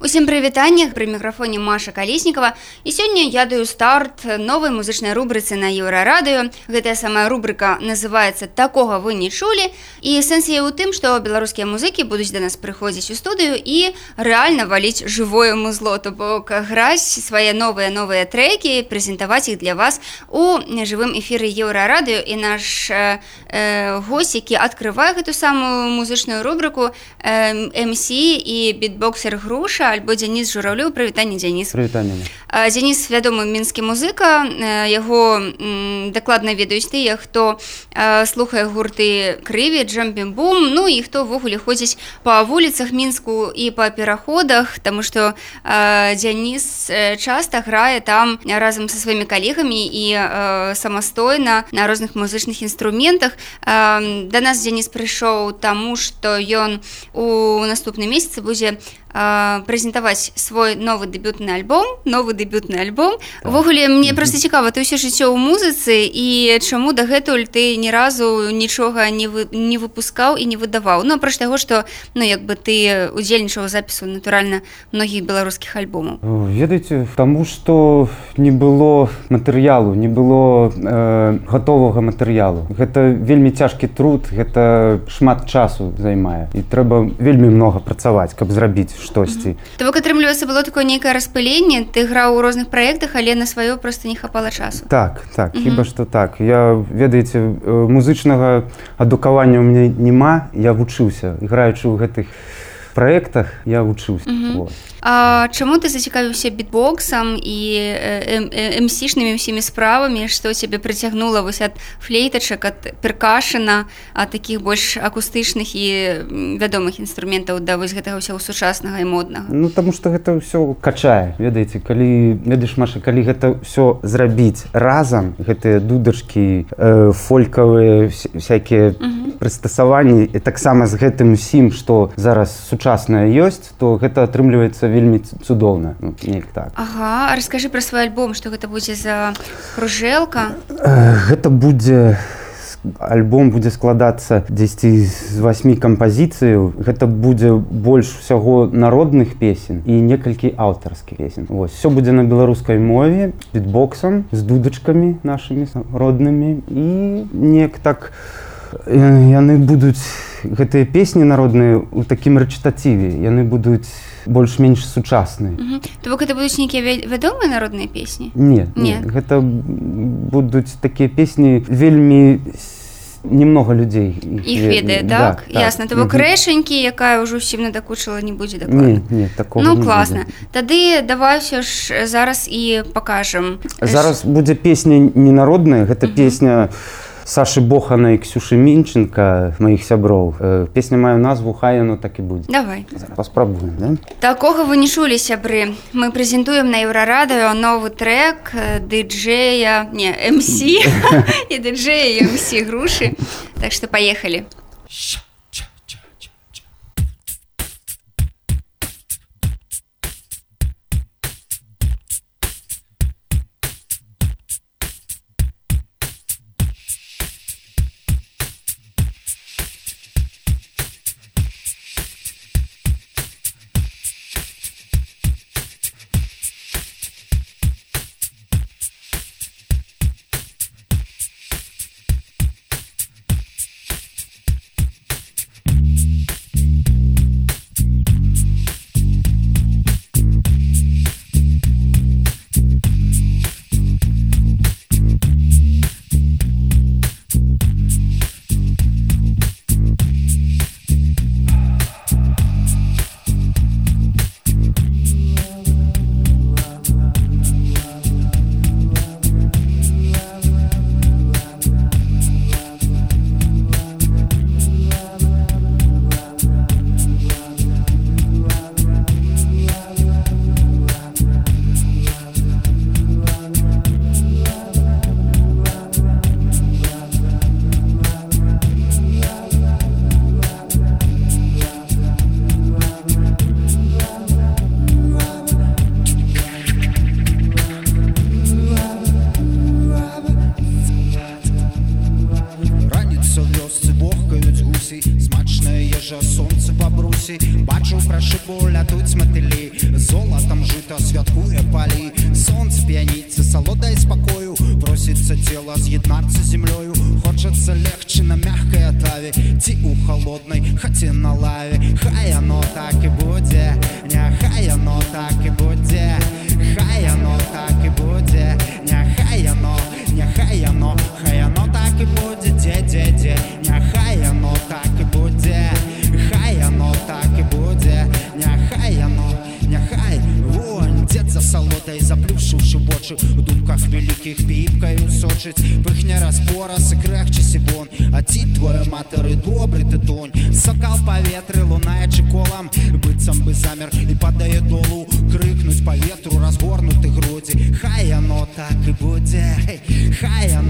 Усім прывітаннях пры мікрафоне Маша Калеснікава і сёння я даю старт новай музычнай рубрыцы на еўрарадыё. Гэтая самая рубрыка называецца такога вы не чулі і сэнс яе ў тым, што беларускія музыкі будуць да нас прыходзіць у студыю і рэальна валіць жывое музло, то бок граць свае новыя новыя трэкі, прэзентаваць іх для вас у жывым эфіры еўрарадыё і наш э, гость, які адкрывае гэту самую музычную рубрыку э, MC і бітбоксер груша альбо Дзяніс жураўлю прывітанне Дзяніс Дзяніс вядомы мінскі музыка яго дакладна ведаюць тыя хто слухае гурты крыві джампімбум Ну і хто ўвогуле ходзіць па вуліцах мінску і па пераходах Таму што Дзяніс часта грае там разам са сваімі калегамі і самастойна на розных музычных інструментах. Да нас Дзяніс прыйшоў таму што ён у наступным месяцы будзе прэзентаваць свой новы дэбютны альбом новы дэбютны альбом. Увогуле так. мне просто цікава ты ўсё жыццё ў музыцы і чаму дагэтуль ты ні разу нічога не вы не выпускаў і не выдаваў? Ну пра таго што ну як бы ты удзельнічаў запісу натуральна многіх беларускіх альбомаў. Ведаеце таму што не было матэрыялу не было э, гатовага матэрыялу. Гэта вельмі цяжкі труд гэта шмат часу займае. І трэба вельмі много працаваць каб зрабіць штосьці. То бок атрымліваецца было такое нейкае распыленне ты граў у розных праектах але на сваё просто не хапала часу. Так так хіба што так. Я ведаеце музычнага адукавання ў мяне няма. Я вучыўся іграючы ў гэтых праектах я вучыўся А чаму ты зацікавіўся бітбоксам і эмсішнымі ўсімі справамі што цябе прыцягнула вось ад флейтачак ад перкашына а такіх больш акустычных і вядомых інструментаў да вось гэтага ўсяго сучаснага і моднага. Ну таму што гэта ўсё качае ведаеце калі ведаеш маша калі гэта ўсё зрабіць разам гэтыя дудачкі э, фолькавыя всякие прыстасаванні. І таксама з гэтым усім што зараз сучаснае ёсць то гэта атрымліваецца вельмі цудоўна. Ну, так. Ага, расскажы пра свой альбом што гэта будзе за кружэлка? Гэта будзе альбом будзе складацца 10 з восьми кампазіцыяў. Гэта будзе больш усяго народных песен і некалькі аўтарскіх песен ось все будзе на беларускай мове бітбоксам з дудачкамі нашымі роднымі. І неяк так яны будуць гэтыя песні народныя у такім рэчытаціве яны будуць больш-менш сучасныя. То бок это будуць нейкія вядомыя народныя песні? Не, не. Гэта будуць такія песні вельмі немного людзей іх ведае так, да, ясна. Так. то бок рэшанькі якая ўжо ўсім надакучыла не будзе не, не, ну класна. Тады давай ўсё ж зараз і пакажам. Зараз будзе песня ненародная. Гэта песня у Сашы Бохана і Ксюшы Мінчынка маіх сяброў. Песня маю назву хай яно так і будзе. Давай паспрабуем. Да? Такога вы не чулі сябры. Мы прэзентуем на еўрарадыё новы трек дыджэя не МС і дыджэя МС грушы. Так што паехалі. Ша. Хотела з'єднатися землею хочется легче на мягкой отраве ці у холодной хаце на лаве хай оно так и будет не хай оно так и сочыць пыхня распора сыкрэхчы сібон. А ці твоя матары добры ты тонь сакал паветры лунаючы колам быццам бы замер і падае долу. Крыкнуць паветру разгорнуты грудзі хай оно так і будзе хай оно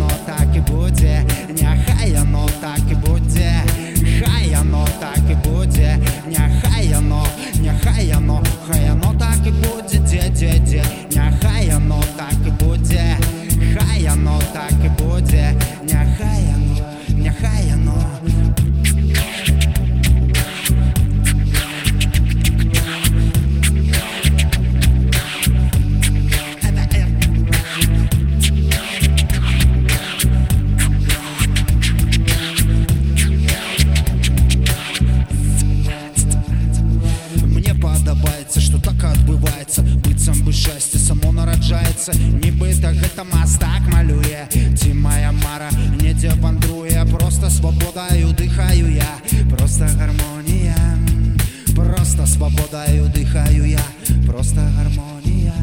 просто гармонія просто свабодаю дыхаю я просто гармонія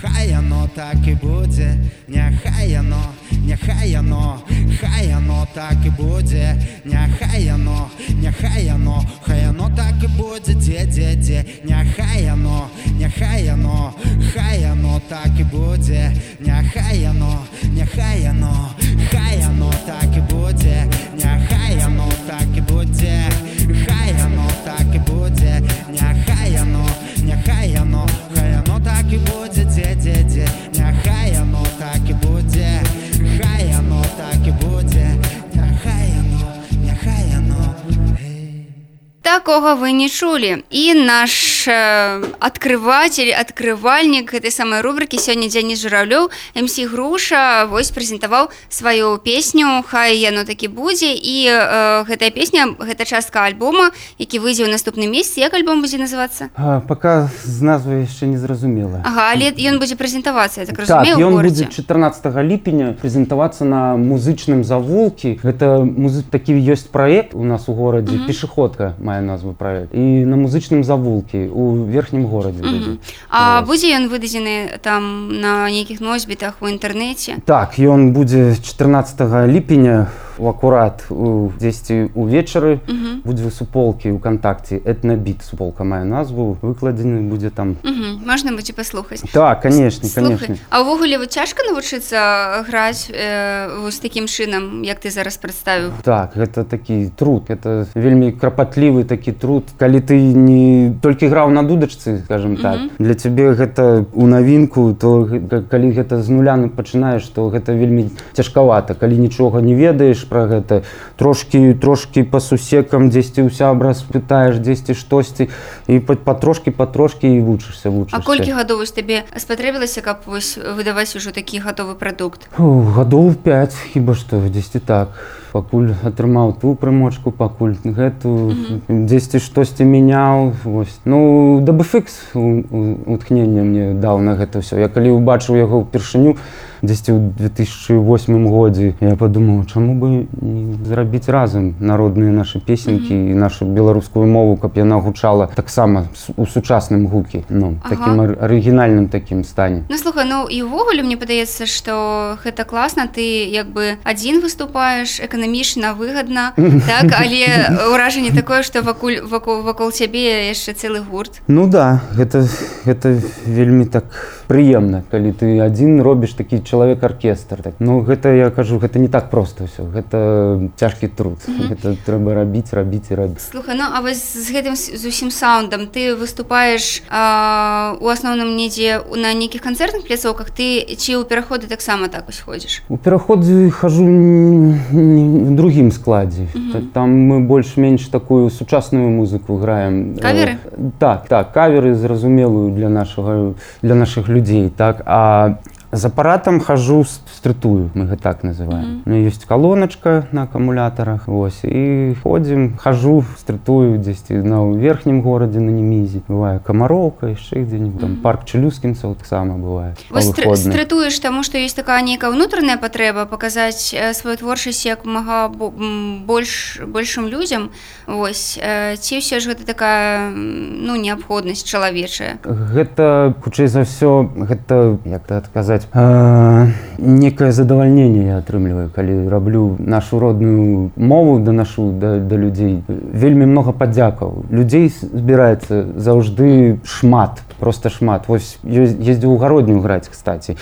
хай оно так і будзе няхай оно няхай оно хай оно так і будзе няхай оно няхай оно хай оно так і будзе дзе дзе дзе няхай оно няхай оно хай оно так і будзе няхай оно няхай Такого вы не чулі і наш э, адкрыватель адкрывальнік гэтай самай рубрыкі сёння дзяніс журавлёў МС груша вось прэзентаваў сваю песню хай яно такі будзе і э, гэтая песня гэта частка альбома які выйдзе ў наступным месяц. Як альбом будзе называцца? А, пока з назвы яшчэ не зразумела. Ага але ён будзе прэзентавацца так Так, разумею ён у будзе горадзе. 14 ліпеня прэзентавацца на музычным завулкі. Гэта музы... такі ёсць праект у нас у горадзе mm -hmm. пешеходка мае назву праект і на музычным завулкі у верхнім горадзе mm -hmm. А будзе ён выдадзены там на нейкіх носьбітах у інтэрнэце так ён будзе 14 ліпеня у акурат у 10 увечары mm -hmm. будзе суполкі ў кантакце этнабіт суполка мае назву. Выкладзены будзе там. Угу, можна будзе паслухаць так конечно конечно. А ўвогуле вот цяжка навучыцца граць э, вось такім чынам як ты зараз прадставіў Так, гэта такі труд, это вельмі крапатлівы такі труд. Калі ты не толькі граў на дудачцы, скажем так, Мгм. для цябе гэта ў навінку, то калі гэта з нуля ну, пачынаеш, то гэта вельмі цяжкавата. Калі нічога не ведаеш пра гэта, трошкі трошкі па сусекам дзесьці ў сябра спытаеш дзесьці штосьці і па- патрошкі патрошкі і вучышся вучышся. А колькі гадоў вось табе спатрэбілася каб вось выдаваць ужо такі гатовы прадукт гадоў 5 хіба што дзесьці так пакуль атрымаў ту прымочку пакуль гэту дзесьці штосьці мяняў вось. Ну дабфікс уткнення мне даў на гэта ўсё. Я калі убачыў яго ўпершыню дзесьці ў 2008 годзе я падумаў чаму бы не зрабіць разам народныя нашы песенькі і нашу беларускую мову каб яна гучала таксама у сучасным гукі. Ну Ага. такім ар- арыгінальным такім стане Ну слухай ну і ўвогуле мне падаецца што гэта класна ты як бы адзін выступаеш эканамічна выгадна так? Але ўражанне такое што вакуль вакол вакол цябе яшчэ цэлы гурт. Ну да, гэта, гэта вельмі так прыемна, калі ты адзін робіш такі чалавек аркестр. Так. Ну гэта я кажу, гэта не так проста ўсё. Гэта цяжкі труд. Гэта трэба рабіць, рабіць і рабіць. Слухай, ну а вось з гэтым зусім саундам ты выступаеш а, у асноўным недзе на нейкіх канцэртных пляцоўках ты ці ў пераходы таксама так ось ходзіш У пераходзе хожу другім складзе. Та- Там мы больш-менш такую сучасную музыку граем. Э, Каверы? Так, так, каверы зразумелую для нашага для нашых людзей, так. А з апаратам хожу стрытую мы гэта так называем. Mm -hmm. ёсць калоначка на акумулятарах ось і ходзім хожу стрытую дзесьці на верхнім горадзе на немізе бывае камароўка яшчэ дзе-нибудь там парк чалюскінцаў таксама бывае стрытуеш таму што ёсць такая нейкая ўнутраная патрэба паказаць сваю творчасць як мага больш большым людзям ось ці ўсё ж гэта такая ну неабходнасць чалавечая гэта хутчэй за ўсё гэта як так адказаць некае задавальненне я атрымліваю калі раблю нашу родную мову данашу да, да людзей вельмі много падзякаў людзей збіраецца заўжды шмат просто шмат. Вось ездзіў у гароднюю граць кстати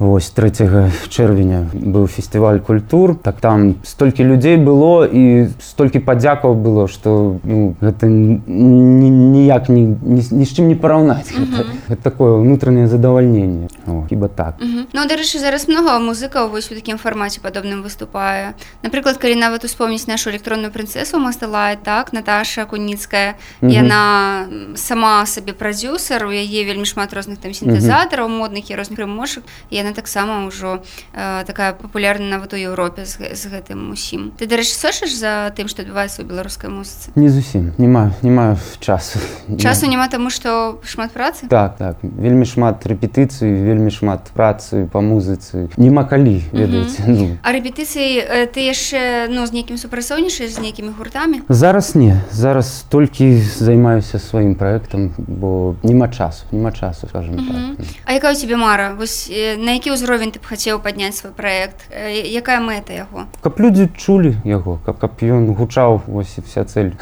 Вось 3 чэрвеня быў фестываль культур так там столькі людзей было і столькі падзякаў было што ну, гэта ніяк ні, ні, ні з чым не параўнаць uh -huh. гэта такое ўнутранае задавальненне хіба так uh -huh. Ну дарэчы зараз много музыкаў вось у такім фармаце падобным выступае напрыклад калі нават успомніць нашу электронную прынцэсу мастылае так Наташа куніцкая uh -huh. яна сама сабе прадюсер у яе вельмі шмат розных там сінтэзатараў uh -huh. модных і розных рымошак яна яна таксама ўжо э, такая папулярна нават у Еўропе з, з гэтым усім. Ты дарэчы сошаш за тым што адбываецца ў беларускай музыцы? Не зусім. Не маю не маю часу. Часу няма таму што шмат працы? Так так. Вельмі шмат рэпетыцыі вельмі шмат працы па музыцы. Няма калі ведаеце ну. а рэпетыцыі ты яшчэ ну з нейкім супрацоўнічаеш з нейкімі гуртамі? Зараз не. Зараз толькі займаюся сваім праектам бо няма часу няма часу скажем так. А якая у тебе мара? Вось на які ўзровень ты б хацеў падняць свой проект якая мэта яго? Каб людзі чулі яго каб каб ён гучаў вось вся цель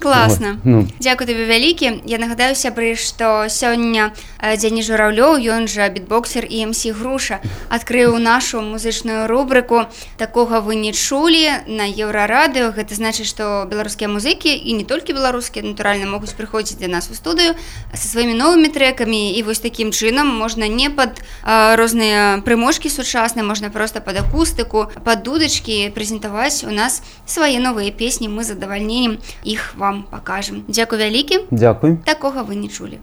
класна. Вот. ну. дзякую табе вялікі. Я нагадаю сябры што сёння дзені жураўлёў ён жа бітбоксер і мс груша адкрыў нашу музычную рубрыку такога вы не чулі на еўрарадыо гэта значыць што беларускія музыкі і не толькі беларускія натуральна могуць прыходзіць для нас у студыю са сваімі новымі трекамі і вось такім чынам можна не пад а, розныя прыможкі сучасныя можна просто пад акустыку пад дудачкі прэзентаваць у нас свае новыя песні мы задавальненнем іх вам пакажам Дзякуй вялікі Дякуй такога вы не чулі